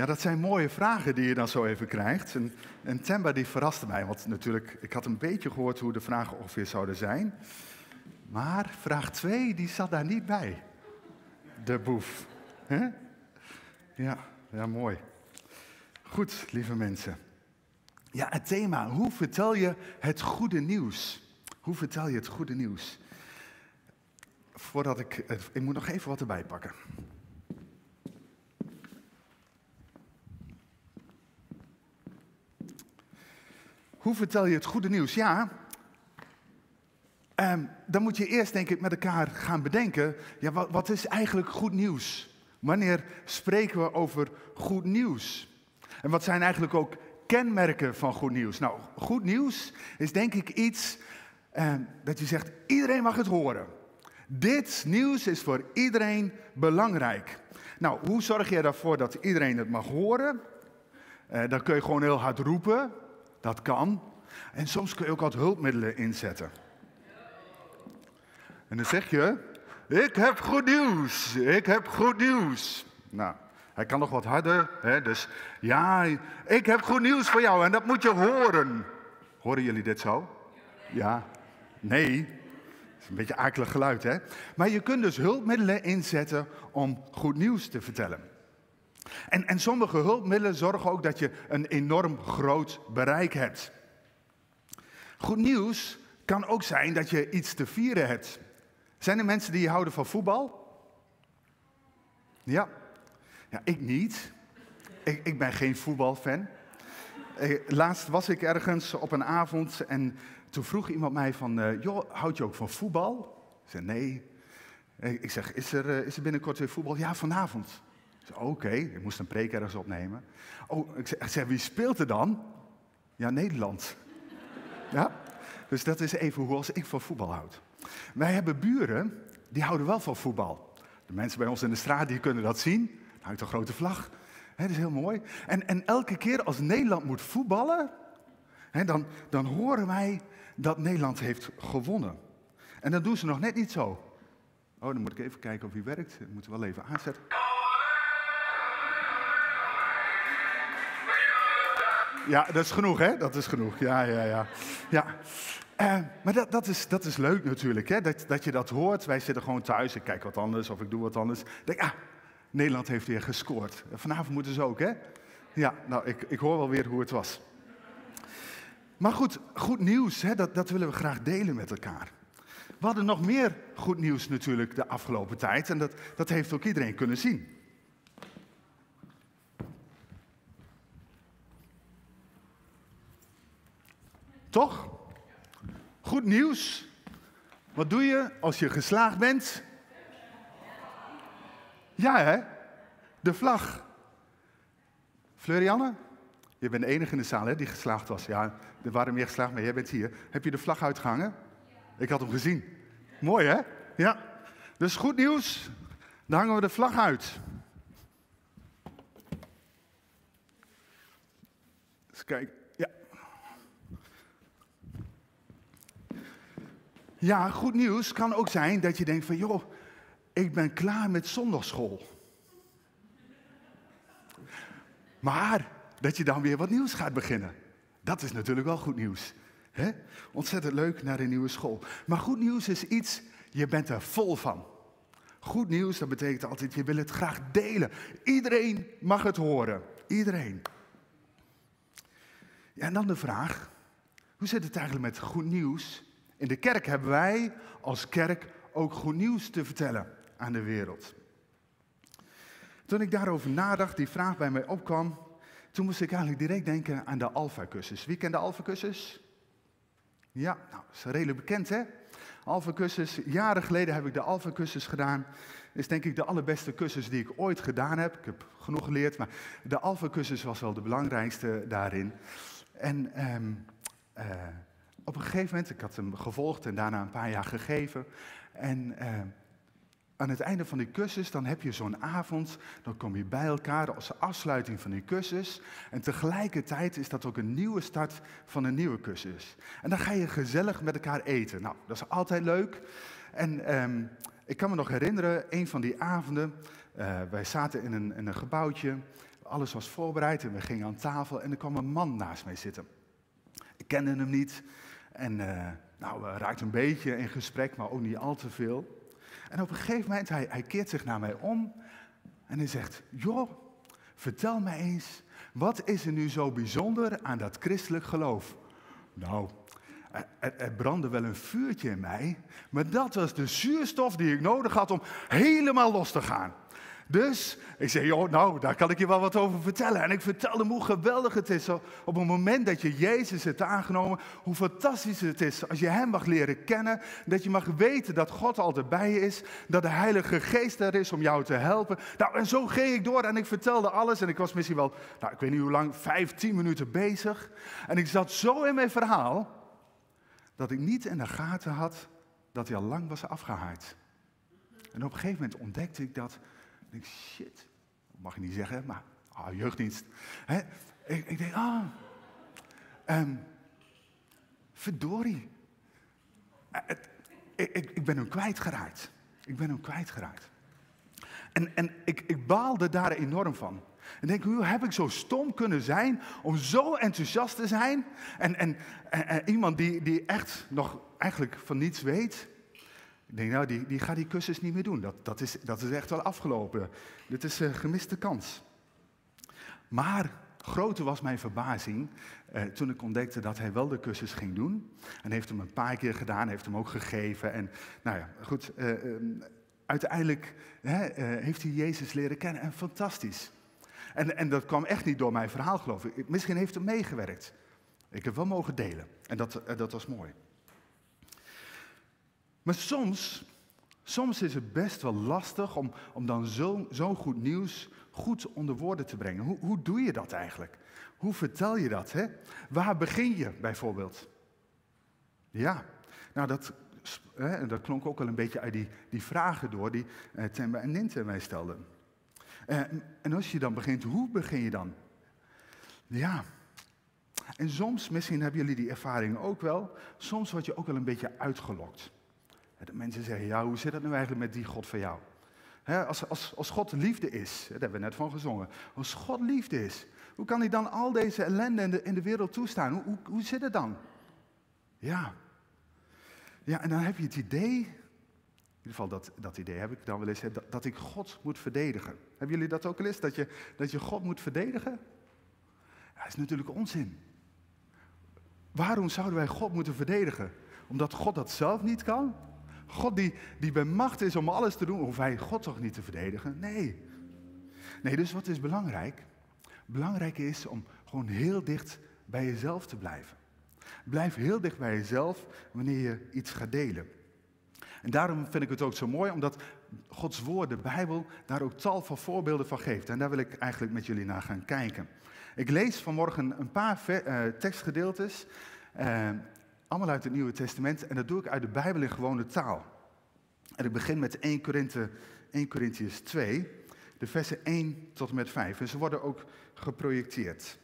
Ja, dat zijn mooie vragen die je dan zo even krijgt. En, en Temba die verraste mij, want natuurlijk, ik had een beetje gehoord hoe de vragen ongeveer zouden zijn. Maar vraag 2, die zat daar niet bij. De boef. Ja, ja, mooi. Goed, lieve mensen. Ja, het thema, hoe vertel je het goede nieuws? Hoe vertel je het goede nieuws? Voordat ik, ik moet nog even wat erbij pakken. Hoe vertel je het goede nieuws? Ja, um, dan moet je eerst denk ik met elkaar gaan bedenken, ja, wat, wat is eigenlijk goed nieuws? Wanneer spreken we over goed nieuws? En wat zijn eigenlijk ook kenmerken van goed nieuws? Nou, goed nieuws is denk ik iets uh, dat je zegt, iedereen mag het horen. Dit nieuws is voor iedereen belangrijk. Nou, hoe zorg je ervoor dat iedereen het mag horen? Uh, dan kun je gewoon heel hard roepen. Dat kan. En soms kun je ook wat hulpmiddelen inzetten. En dan zeg je, ik heb goed nieuws, ik heb goed nieuws. Nou, hij kan nog wat harder, hè? dus ja, ik heb goed nieuws voor jou en dat moet je horen. Horen jullie dit zo? Ja? Nee? Dat is een beetje akelig geluid, hè? Maar je kunt dus hulpmiddelen inzetten om goed nieuws te vertellen. En, en sommige hulpmiddelen zorgen ook dat je een enorm groot bereik hebt. Goed nieuws kan ook zijn dat je iets te vieren hebt. Zijn er mensen die houden van voetbal? Ja. Ja, ik niet. Ik, ik ben geen voetbalfan. Eh, laatst was ik ergens op een avond en toen vroeg iemand mij van, uh, joh, houd je ook van voetbal? Ik zei, nee. Ik zeg, is er, is er binnenkort weer voetbal? Ja, vanavond. Oké, ik moest een preek ergens opnemen. Oh, ik ik zeg, wie speelt er dan? Ja, Nederland. Ja? Dus dat is even hoe als ik van voetbal houd. Wij hebben buren, die houden wel van voetbal. De mensen bij ons in de straat, die kunnen dat zien. Hangt een grote vlag. dat is heel mooi. En, en elke keer als Nederland moet voetballen, dan, dan horen wij dat Nederland heeft gewonnen. En dan doen ze nog net niet zo. Oh, dan moet ik even kijken of hij werkt. Dat moeten we wel even aanzetten. Ja, dat is genoeg, hè? Dat is genoeg. Ja, ja, ja. ja. Uh, maar dat, dat, is, dat is leuk natuurlijk, hè? Dat, dat je dat hoort. Wij zitten gewoon thuis, ik kijk wat anders of ik doe wat anders. denk, ah, Nederland heeft weer gescoord. Vanavond moeten ze ook, hè? Ja, nou, ik, ik hoor wel weer hoe het was. Maar goed, goed nieuws, hè? Dat, dat willen we graag delen met elkaar. We hadden nog meer goed nieuws natuurlijk de afgelopen tijd. En dat, dat heeft ook iedereen kunnen zien. Toch? Goed nieuws. Wat doe je als je geslaagd bent? Ja, hè? De vlag. Fleurianne? Je bent de enige in de zaal hè, die geslaagd was. Ja, er waren meer geslaagd, maar jij bent hier. Heb je de vlag uitgehangen? Ik had hem gezien. Mooi, hè? Ja. Dus goed nieuws. Dan hangen we de vlag uit. Eens kijken. Ja, goed nieuws kan ook zijn dat je denkt van, joh, ik ben klaar met zondagschool. Maar dat je dan weer wat nieuws gaat beginnen. Dat is natuurlijk wel goed nieuws. Ontzettend leuk naar een nieuwe school. Maar goed nieuws is iets, je bent er vol van. Goed nieuws, dat betekent altijd, je wil het graag delen. Iedereen mag het horen. Iedereen. Ja, en dan de vraag, hoe zit het eigenlijk met goed nieuws in de kerk hebben wij als kerk ook goed nieuws te vertellen aan de wereld. Toen ik daarover nadacht, die vraag bij mij opkwam, toen moest ik eigenlijk direct denken aan de Alpha-cursus. Wie kent de Alpha-cursus? Ja, nou, dat is redelijk bekend hè? Alpha-cursus, jaren geleden heb ik de Alpha-cursus gedaan. is denk ik de allerbeste cursus die ik ooit gedaan heb. Ik heb genoeg geleerd, maar de Alpha-cursus was wel de belangrijkste daarin. En um, op een gegeven moment, ik had hem gevolgd en daarna een paar jaar gegeven. En eh, aan het einde van die cursus, dan heb je zo'n avond, dan kom je bij elkaar als afsluiting van die cursus. En tegelijkertijd is dat ook een nieuwe start van een nieuwe cursus. En dan ga je gezellig met elkaar eten. Nou, dat is altijd leuk. En ehm, ik kan me nog herinneren, een van die avonden, uh, wij zaten in een, in een gebouwtje alles was voorbereid en we gingen aan tafel en er kwam een man naast mij zitten. Ik kende hem niet en uh, nou, we raakten een beetje in gesprek, maar ook niet al te veel. En op een gegeven moment, hij, hij keert zich naar mij om en hij zegt, joh, vertel mij eens, wat is er nu zo bijzonder aan dat christelijk geloof? Nou, er, er, brandde wel een vuurtje in mij, maar dat was de zuurstof die ik nodig had om helemaal los te gaan. Dus ik zei, joh, nou, daar kan ik je wel wat over vertellen. En ik vertelde hem hoe geweldig het is op het moment dat je Jezus hebt aangenomen. Hoe fantastisch het is als je Hem mag leren kennen. Dat je mag weten dat God altijd bij je is. Dat de Heilige Geest er is om jou te helpen. Nou, en zo ging ik door en ik vertelde alles. En ik was misschien wel, nou, ik weet niet hoe lang, vijf, tien minuten bezig. En ik zat zo in mijn verhaal dat ik niet in de gaten had dat hij al lang was afgehaaid. En op een gegeven moment ontdekte ik dat ik denk, shit, mag je niet zeggen, maar ah, jeugddienst. Hè? Ik, ik denk, ah, um, verdorie. Eh, ik, ik, ik ben hem kwijtgeraakt. Ik ben hem kwijtgeraakt. En, en ik, ik baalde daar enorm van. En denk, hoe heb ik zo stom kunnen zijn om zo enthousiast te zijn? En, en, en, iemand die, die echt nog eigenlijk van niets weet. Ik denk, nou, die, die gaat die kussens niet meer doen. Dat, dat, is, dat is echt wel afgelopen. Dit is een gemiste kans. Maar groter was mijn verbazing eh, toen ik ontdekte dat hij wel de kussens ging doen. En heeft hem een paar keer gedaan, heeft hem ook gegeven. En nou ja, goed, uh, uiteindelijk hè, uh, heeft hij Jezus leren kennen. En fantastisch. En, en dat kwam echt niet door mijn verhaal, geloof ik. Misschien heeft het meegewerkt. Ik heb wel mogen delen. En dat, dat was mooi. Maar soms, soms is het best wel lastig om, om dan zo'n zo goed nieuws goed onder woorden te brengen. Hoe, hoe doe je dat eigenlijk? Hoe vertel je dat? Hè? Waar begin je bijvoorbeeld? Ja, nou dat, hè, dat klonk ook wel een beetje uit die, die vragen door die eh, Temba en Ninte mij stelden. Eh, en als je dan begint, hoe begin je dan? Ja, en soms, misschien hebben jullie die ervaring ook wel, soms word je ook wel een beetje uitgelokt. De mensen zeggen, ja, hoe zit dat nu eigenlijk met die God van jou? als, als, als God liefde is, daar hebben we net van gezongen. Als God liefde is, hoe kan hij dan al deze ellende in de, in de wereld toestaan? Hoe, hoe, hoe zit het dan? Ja. Ja, en dan heb je het idee, in ieder geval dat, dat idee heb ik dan wel eens, dat, dat ik God moet verdedigen. Hebben jullie dat ook al eens, dat je, dat je God moet verdedigen? Ja, dat is natuurlijk onzin. Waarom zouden wij God moeten verdedigen? Omdat God dat zelf niet kan? God die, die bij macht is om alles te doen, hoeft hij God toch niet te verdedigen? Nee. Nee, dus wat is belangrijk? Belangrijk is om gewoon heel dicht bij jezelf te blijven. Blijf heel dicht bij jezelf wanneer je iets gaat delen. En daarom vind ik het ook zo mooi, omdat Gods woord, de Bijbel, daar ook tal van voorbeelden van geeft. En daar wil ik eigenlijk met jullie naar gaan kijken. Ik lees vanmorgen een paar uh, tekstgedeeltes. Allemaal uit het Nieuwe Testament. En dat doe ik uit de Bijbel in gewone taal. En ik begin met 1, Korinthe, 1 Corinthians 2, de versen 1 tot en met 5. En ze worden ook geprojecteerd.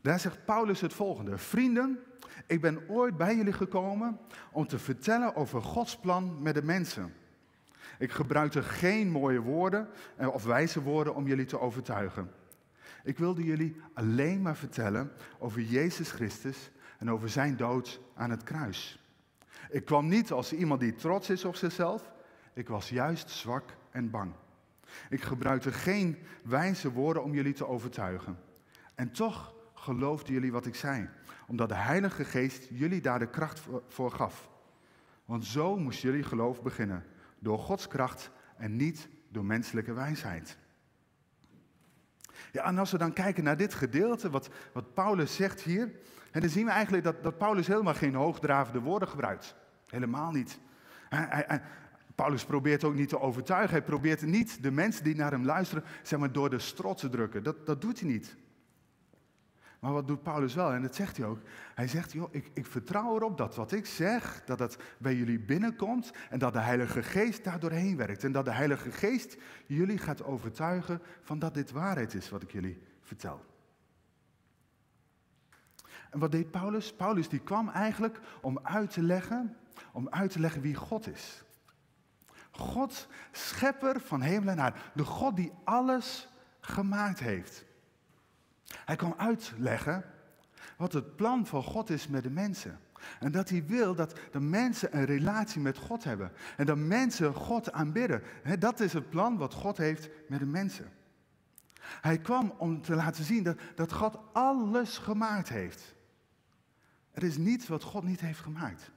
Daar zegt Paulus het volgende. Vrienden, ik ben ooit bij jullie gekomen om te vertellen over Gods plan met de mensen. Ik gebruikte geen mooie woorden of wijze woorden om jullie te overtuigen. Ik wilde jullie alleen maar vertellen over Jezus Christus en over zijn dood aan het kruis. Ik kwam niet als iemand die trots is op zichzelf. Ik was juist zwak en bang. Ik gebruikte geen wijze woorden om jullie te overtuigen. En toch geloofden jullie wat ik zei, omdat de Heilige Geest jullie daar de kracht voor gaf. Want zo moest jullie geloof beginnen, door Gods kracht en niet door menselijke wijsheid. Ja, en als we dan kijken naar dit gedeelte, wat, wat Paulus zegt hier, en dan zien we eigenlijk dat, dat Paulus helemaal geen hoogdravende woorden gebruikt. Helemaal niet. Hij, hij, Paulus probeert ook niet te overtuigen. Hij probeert niet de mensen die naar hem luisteren, zeg maar, door de strot te drukken. Dat, dat doet hij niet. Maar wat doet Paulus wel? En dat zegt hij ook. Hij zegt, joh, ik, ik vertrouw erop dat wat ik zeg, dat het bij jullie binnenkomt en dat de Heilige Geest daar doorheen werkt. En dat de Heilige Geest jullie gaat overtuigen van dat dit waarheid is wat ik jullie vertel. En wat deed Paulus? Paulus die kwam eigenlijk om uit te leggen, om uit te leggen wie God is. God, schepper van hemel en aarde. De God die alles gemaakt heeft. Hij kwam uitleggen wat het plan van God is met de mensen. En dat hij wil dat de mensen een relatie met God hebben. En dat mensen God aanbidden. dat is het plan wat God heeft met de mensen. Hij kwam om te laten zien dat, dat God alles gemaakt heeft. Er is niets wat God niet heeft gemaakt.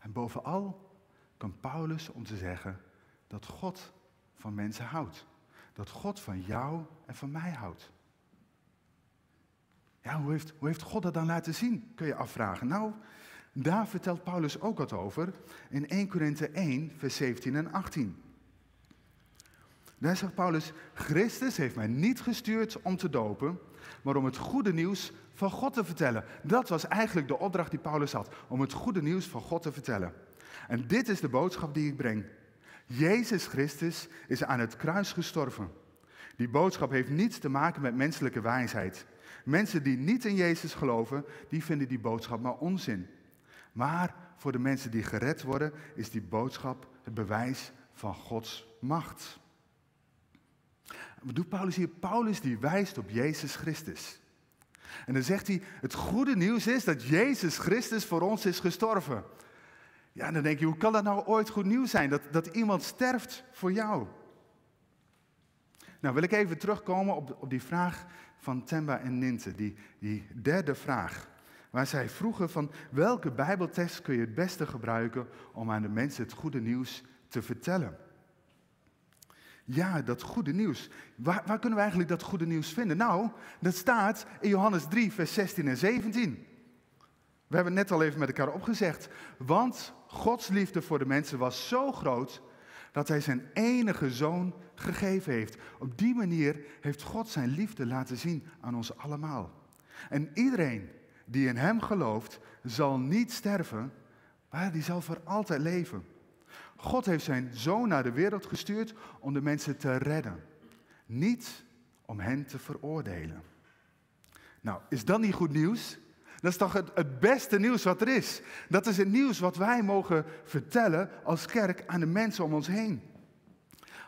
En bovenal kan Paulus om te zeggen dat God van mensen houdt. Dat God van jou en van mij houdt. Ja, hoe heeft, hoe heeft God dat dan laten zien, kun je afvragen. Nou, daar vertelt Paulus ook wat over in 1 Korinthe 1, vers 17 en 18. Daar zegt Paulus, Christus heeft mij niet gestuurd om te dopen, maar om het goede nieuws van God te vertellen. Dat was eigenlijk de opdracht die Paulus had, om het goede nieuws van God te vertellen. En dit is de boodschap die ik breng. Jezus Christus is aan het kruis gestorven. Die boodschap heeft niets te maken met menselijke wijsheid. Mensen die niet in Jezus geloven, die vinden die boodschap maar onzin. Maar voor de mensen die gered worden, is die boodschap het bewijs van Gods macht. Wat doet Paulus hier? Paulus die wijst op Jezus Christus. En dan zegt hij, het goede nieuws is dat Jezus Christus voor ons is gestorven. Ja, dan denk je, hoe kan dat nou ooit goed nieuws zijn? Dat, dat iemand sterft voor jou. Nou, wil ik even terugkomen op, op die vraag van Temba en Ninte, die, die derde vraag. Waar zij vroegen van welke bijbeltekst kun je het beste gebruiken om aan de mensen het goede nieuws te vertellen. Ja, dat goede nieuws. Waar, waar, kunnen we eigenlijk dat goede nieuws vinden? Nou, dat staat in Johannes 3, vers 16 en 17. We hebben het net al even met elkaar opgezegd. Want Gods liefde voor de mensen was zo groot dat hij zijn enige zoon gegeven heeft. Op die manier heeft God zijn liefde laten zien aan ons allemaal. En iedereen die in hem gelooft, zal niet sterven, maar die zal voor altijd leven. God heeft zijn zoon naar de wereld gestuurd om de mensen te redden, niet om hen te veroordelen. Nou, is dat niet goed nieuws? Dat is toch het, beste nieuws wat er is. Dat is het nieuws wat wij mogen vertellen als kerk aan de mensen om ons heen.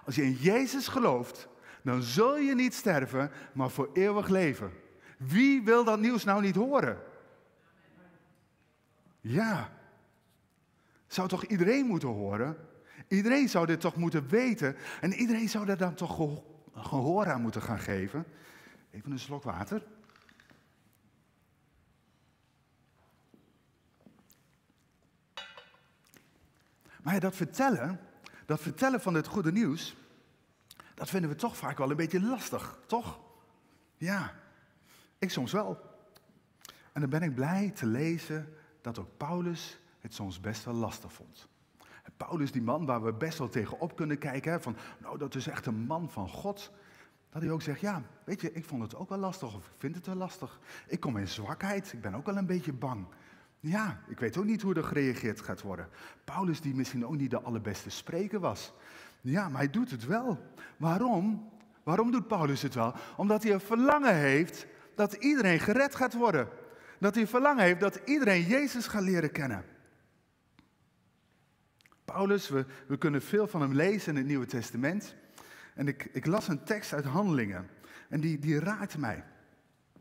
Als je in Jezus gelooft, dan zul je niet sterven, maar voor eeuwig leven. Wie wil dat nieuws nou niet horen? Ja. Zou toch iedereen moeten horen? Iedereen zou dit toch moeten weten. En iedereen zou er dan toch gehoor aan moeten gaan geven. Even een slok water. Maar dat vertellen, dat vertellen van het goede nieuws, dat vinden we toch vaak wel een beetje lastig, toch? Ja, ik soms wel. En dan ben ik blij te lezen dat ook Paulus het soms best wel lastig vond. Paulus, die man waar we best wel tegenop kunnen kijken, van nou dat is echt een man van God. Dat hij ook zegt, ja, weet je, ik vond het ook wel lastig of ik vind het wel lastig. Ik kom in zwakheid, ik ben ook wel een beetje bang. Ja, ik weet ook niet hoe er gereageerd gaat worden. Paulus, die misschien ook niet de allerbeste spreker was. Ja, maar hij doet het wel. Waarom? Waarom doet Paulus het wel? Omdat hij een verlangen heeft dat iedereen gered gaat worden. Dat hij een verlangen heeft dat iedereen Jezus gaat leren kennen. Paulus, we, we kunnen veel van hem lezen in het Nieuwe Testament. En ik, ik las een tekst uit Handelingen. En die, die raakte mij.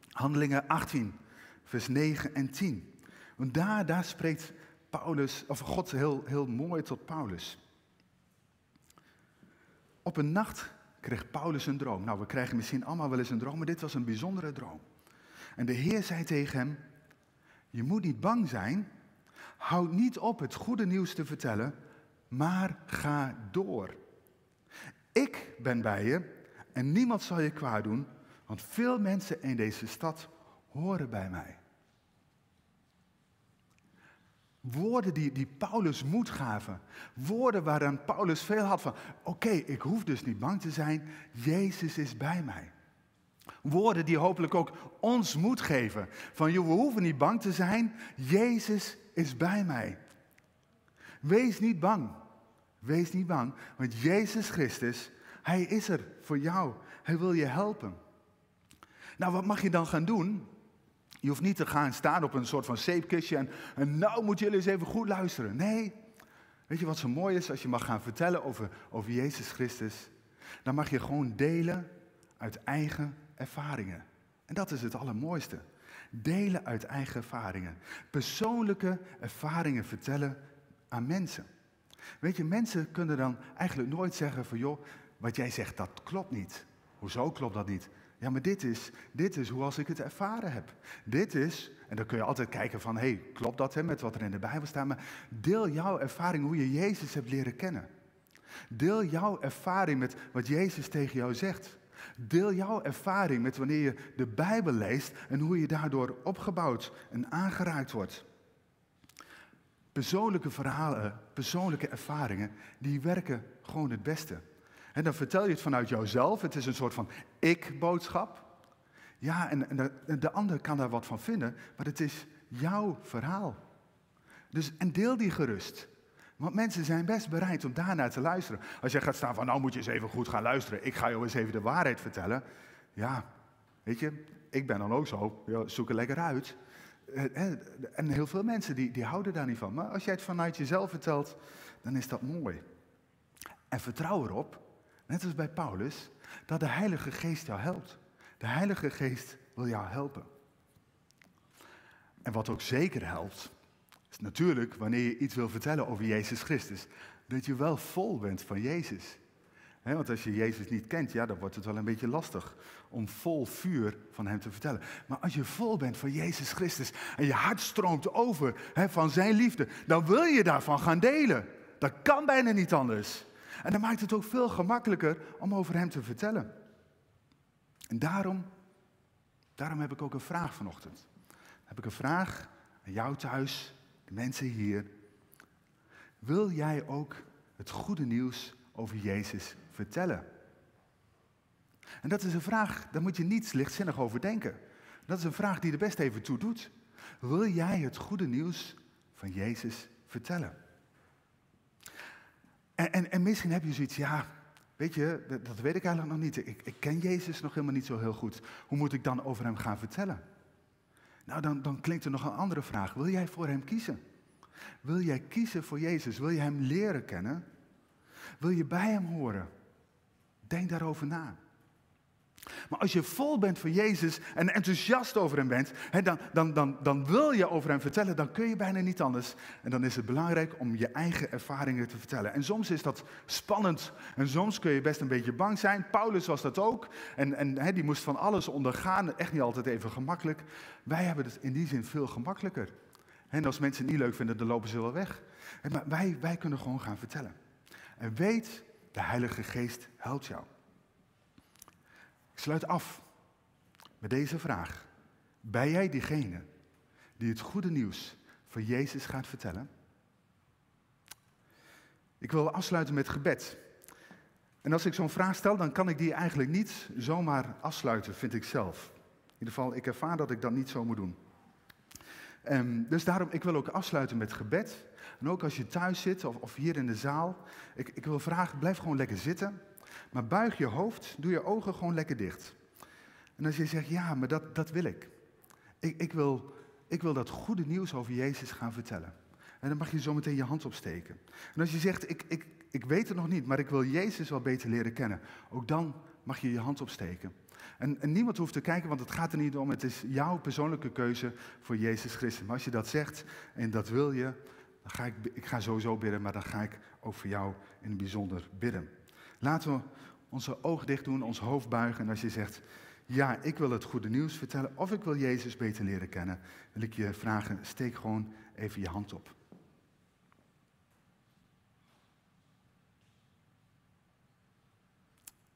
Handelingen 18, vers 9 en 10. Want daar, daar spreekt Paulus, of God heel, heel mooi tot Paulus. Op een nacht kreeg Paulus een droom. Nou, we krijgen misschien allemaal wel eens een droom, maar dit was een bijzondere droom. En de Heer zei tegen hem: Je moet niet bang zijn. Houd niet op het goede nieuws te vertellen, maar ga door. Ik ben bij je en niemand zal je kwaad doen, want veel mensen in deze stad horen bij mij. Woorden die, die Paulus moed gaven. Woorden waaraan Paulus veel had van, oké, ik hoef dus niet bang te zijn, Jezus is bij mij. Woorden die hopelijk ook ons moed geven. Van, joh, we hoeven niet bang te zijn, Jezus is bij mij. Wees niet bang. Wees niet bang, want Jezus Christus, Hij is er voor jou. Hij wil je helpen. Nou, wat mag je dan gaan doen? Je hoeft niet te gaan staan op een soort van zeepkistje en, en nou moeten jullie eens even goed luisteren. Nee, Weet je wat zo mooi is als je mag gaan vertellen over, over Jezus Christus? Dan mag je gewoon delen uit eigen ervaringen. En dat is het allermooiste. Delen uit eigen ervaringen. Persoonlijke ervaringen vertellen aan mensen. Weet je, mensen kunnen dan eigenlijk nooit zeggen van joh, wat jij zegt dat klopt niet. Hoezo klopt dat niet? Ja, maar dit is, dit is hoe als ik het ervaren heb. Dit is, en dan kun je altijd kijken van, hé, hey, klopt dat hè, met wat er in de Bijbel staat? Maar deel jouw ervaring hoe je Jezus hebt leren kennen. Deel jouw ervaring met wat Jezus tegen jou zegt. Deel jouw ervaring met wanneer je de Bijbel leest en hoe je daardoor opgebouwd en aangeraakt wordt. Persoonlijke verhalen, persoonlijke ervaringen, die werken gewoon het beste. En dan vertel je het vanuit jouzelf. Het is een soort van ik-boodschap. Ja, en, en de, de ander kan daar wat van vinden, maar het is jouw verhaal. Dus, en deel die gerust. Want mensen zijn best bereid om daarnaar te luisteren. Als jij gaat staan van, nou moet je eens even goed gaan luisteren. Ik ga jou eens even de waarheid vertellen. Ja, weet je, ik ben dan ook zo. Zoek er lekker uit. Eh, en heel veel mensen die, die houden daar niet van. Maar als jij het vanuit jezelf vertelt, dan is dat mooi. En vertrouw erop net als bij Paulus, dat de Heilige Geest jou helpt. De Heilige Geest wil jou helpen. En wat ook zeker helpt, is natuurlijk wanneer je iets wil vertellen over Jezus Christus, dat je wel vol bent van Jezus. want als je Jezus niet kent, ja, dan wordt het wel een beetje lastig om vol vuur van Hem te vertellen. Maar als je vol bent van Jezus Christus en je hart stroomt over van Zijn liefde, dan wil je daarvan gaan delen. Dat kan bijna niet anders. En dan maakt het ook veel gemakkelijker om over Hem te vertellen. En daarom, daarom heb ik ook een vraag vanochtend. Heb ik een vraag aan jou thuis, de mensen hier. Wil jij ook het goede nieuws over Jezus vertellen? En dat is een vraag, daar moet je niet lichtzinnig over denken. Dat is een vraag die er best even toe doet. Wil jij het goede nieuws van Jezus vertellen? En, en, en misschien heb je zoiets, ja, weet je, dat, weet ik eigenlijk nog niet. Ik, ik, ken Jezus nog helemaal niet zo heel goed. Hoe moet ik dan over hem gaan vertellen? Nou, dan, dan klinkt er nog een andere vraag. Wil jij voor hem kiezen? Wil jij kiezen voor Jezus? Wil je hem leren kennen? Wil je bij hem horen? Denk daarover na. Maar als je vol bent van Jezus en enthousiast over hem bent, hè, dan, dan, dan, dan wil je over hem vertellen, dan kun je bijna niet anders. En dan is het belangrijk om je eigen ervaringen te vertellen. En soms is dat spannend en soms kun je best een beetje bang zijn. Paulus was dat ook en, en hè, die moest van alles ondergaan, echt niet altijd even gemakkelijk. Wij hebben het in die zin veel gemakkelijker. En als mensen het niet leuk vinden, dan lopen ze wel weg. Maar wij, wij kunnen gewoon gaan vertellen. En weet, de Heilige Geest helpt jou. Ik sluit af met deze vraag. Ben jij diegene die het goede nieuws van Jezus gaat vertellen? Ik wil afsluiten met gebed. En als ik zo'n vraag stel, dan kan ik die eigenlijk niet zomaar afsluiten, vind ik zelf. In ieder geval, ik ervaar dat ik dat niet zo moet doen. Um, dus daarom, ik wil ook afsluiten met gebed. En ook als je thuis zit of, of hier in de zaal, ik, ik wil vragen, blijf gewoon lekker zitten. Maar buig je hoofd, doe je ogen gewoon lekker dicht. En als je zegt, ja, maar dat, dat wil ik. Ik, ik, wil. ik wil dat goede nieuws over Jezus gaan vertellen. En dan mag je zometeen je hand opsteken. En als je zegt, ik, ik, ik weet het nog niet, maar ik wil Jezus wel beter leren kennen. Ook dan mag je je hand opsteken. En, en, niemand hoeft te kijken, want het gaat er niet om. Het is jouw persoonlijke keuze voor Jezus Christus. Maar als je dat zegt en dat wil je, dan ga ik, ik ga sowieso bidden, maar dan ga ik ook voor jou in het bijzonder bidden. Laten we onze ogen dicht doen, ons hoofd buigen. En als je zegt, ja, ik wil het goede nieuws vertellen of ik wil Jezus beter leren kennen, wil ik je vragen, steek gewoon even je hand op.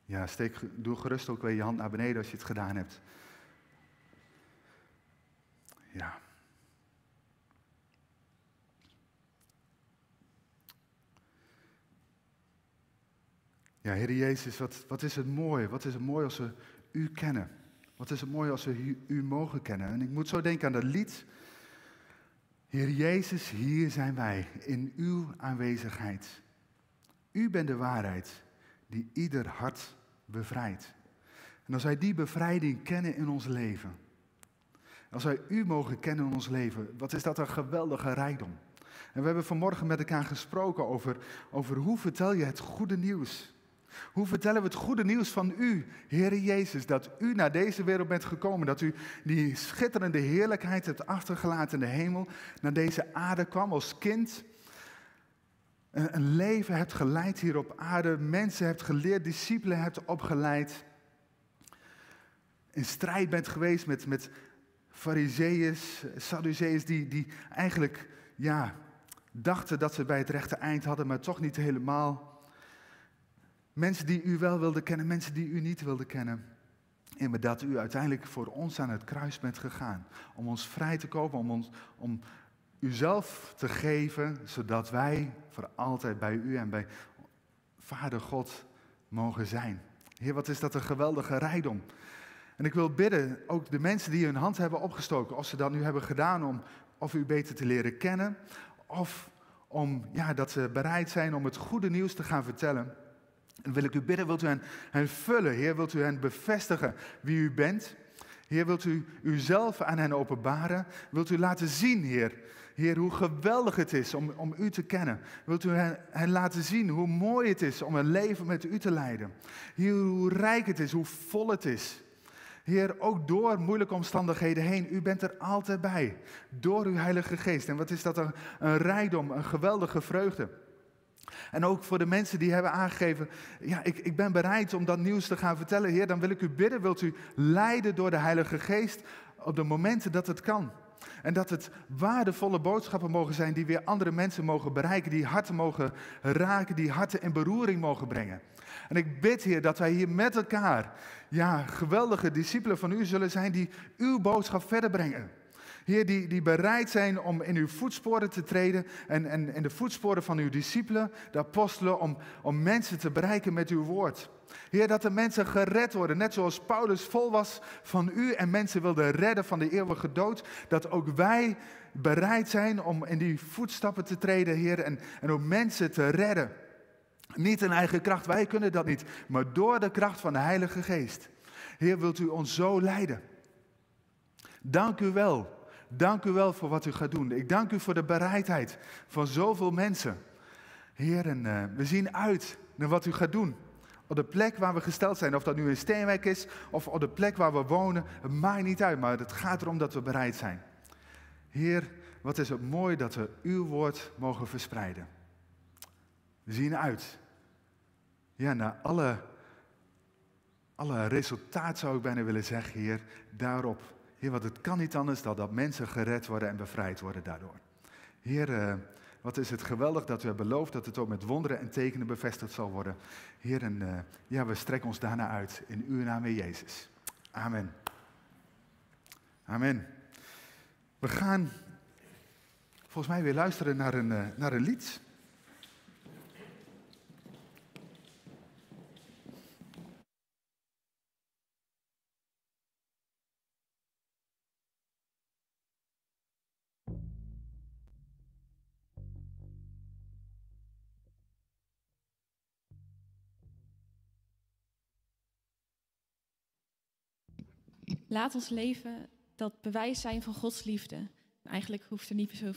Ja, steek, doe gerust ook weer je hand naar beneden als je het gedaan hebt. Ja. Ja, Heer Jezus, wat, wat is het mooi. Wat is het mooi als we U kennen. Wat is het mooi als we U, mogen kennen. En ik moet zo denken aan dat lied. Heer Jezus, hier zijn wij in Uw aanwezigheid. U bent de waarheid die ieder hart bevrijdt. En als wij die bevrijding kennen in ons leven, als wij U mogen kennen in ons leven, wat is dat een geweldige rijkdom. En we hebben vanmorgen met elkaar gesproken over, over hoe vertel je het goede nieuws. Hoe vertellen we het goede nieuws van u, Heere Jezus, dat u naar deze wereld bent gekomen, dat u die schitterende heerlijkheid hebt achtergelaten in de hemel, naar deze aarde kwam als kind, een leven hebt geleid hier op aarde, mensen hebt geleerd, discipelen hebt opgeleid, in strijd bent geweest met, met fariseeën, sadduceeërs, die, die eigenlijk ja, dachten dat ze bij het rechte eind hadden, maar toch niet helemaal. Mensen die u wel wilden kennen, mensen die u niet wilden kennen. En dat u uiteindelijk voor ons aan het kruis bent gegaan. Om ons vrij te kopen, om, ons, om uzelf te geven, zodat wij voor altijd bij u en bij Vader God mogen zijn. Heer, wat is dat een geweldige rijkdom. En ik wil bidden, ook de mensen die hun hand hebben opgestoken, of ze dat nu hebben gedaan om of u beter te leren kennen, of om, ja, dat ze bereid zijn om het goede nieuws te gaan vertellen. En wil ik u bidden, wilt u hen, hen vullen, Heer, wilt u hen bevestigen wie u bent? Heer, wilt u uzelf aan hen openbaren? Wilt u laten zien, Heer, Heer, hoe geweldig het is om, om u te kennen? Wilt u hen, hen, laten zien hoe mooi het is om een leven met u te leiden? Heer, hoe rijk het is, hoe vol het is. Heer, ook door moeilijke omstandigheden heen, u bent er altijd bij. Door uw Heilige Geest. En wat is dat een, een rijkdom, een geweldige vreugde. En ook voor de mensen die hebben aangegeven, ja, ik, ik ben bereid om dat nieuws te gaan vertellen. Heer, dan wil ik u bidden, wilt u leiden door de Heilige Geest op de momenten dat het kan. En dat het waardevolle boodschappen mogen zijn die weer andere mensen mogen bereiken, die harten mogen raken, die harten in beroering mogen brengen. En ik bid, Heer, dat wij hier met elkaar, ja, geweldige discipelen van u zullen zijn die uw boodschap verder brengen. Heer, die, die bereid zijn om in uw voetsporen te treden en, en de voetsporen van uw discipelen, de apostelen, om, om mensen te bereiken met uw woord. Heer, dat de mensen gered worden, net zoals Paulus vol was van u en mensen wilde redden van de eeuwige dood, dat ook wij bereid zijn om in die voetstappen te treden, Heer, en, en om mensen te redden. Niet in eigen kracht, wij kunnen dat niet, maar door de kracht van de Heilige Geest. Heer, wilt u ons zo leiden. Dank u wel. Dank u wel voor wat u gaat doen. Ik dank u voor de bereidheid van zoveel mensen. Heer, en, uh, we zien uit naar wat u gaat doen. Op de plek waar we gesteld zijn, of dat nu een Steenwijk is of op de plek waar we wonen, het maakt niet uit, maar het gaat erom dat we bereid zijn. Heer, wat is het mooi dat we uw woord mogen verspreiden. We zien uit. Ja, naar alle, alle resultaat zou ik bijna willen zeggen, Heer, daarop. Heer, want het kan niet anders dan dat mensen gered worden en bevrijd worden daardoor. Heer, uh, wat is het geweldig dat u hebt beloofd dat het ook met wonderen en tekenen bevestigd zal worden. Heer, en uh, ja, we strekken ons daarna uit in uw naam, Heer Jezus. Amen. Amen. We gaan volgens mij weer luisteren naar een, uh, naar een lied. Laat ons leven dat bewijs zijn van Gods liefde. Eigenlijk hoeft er niet zo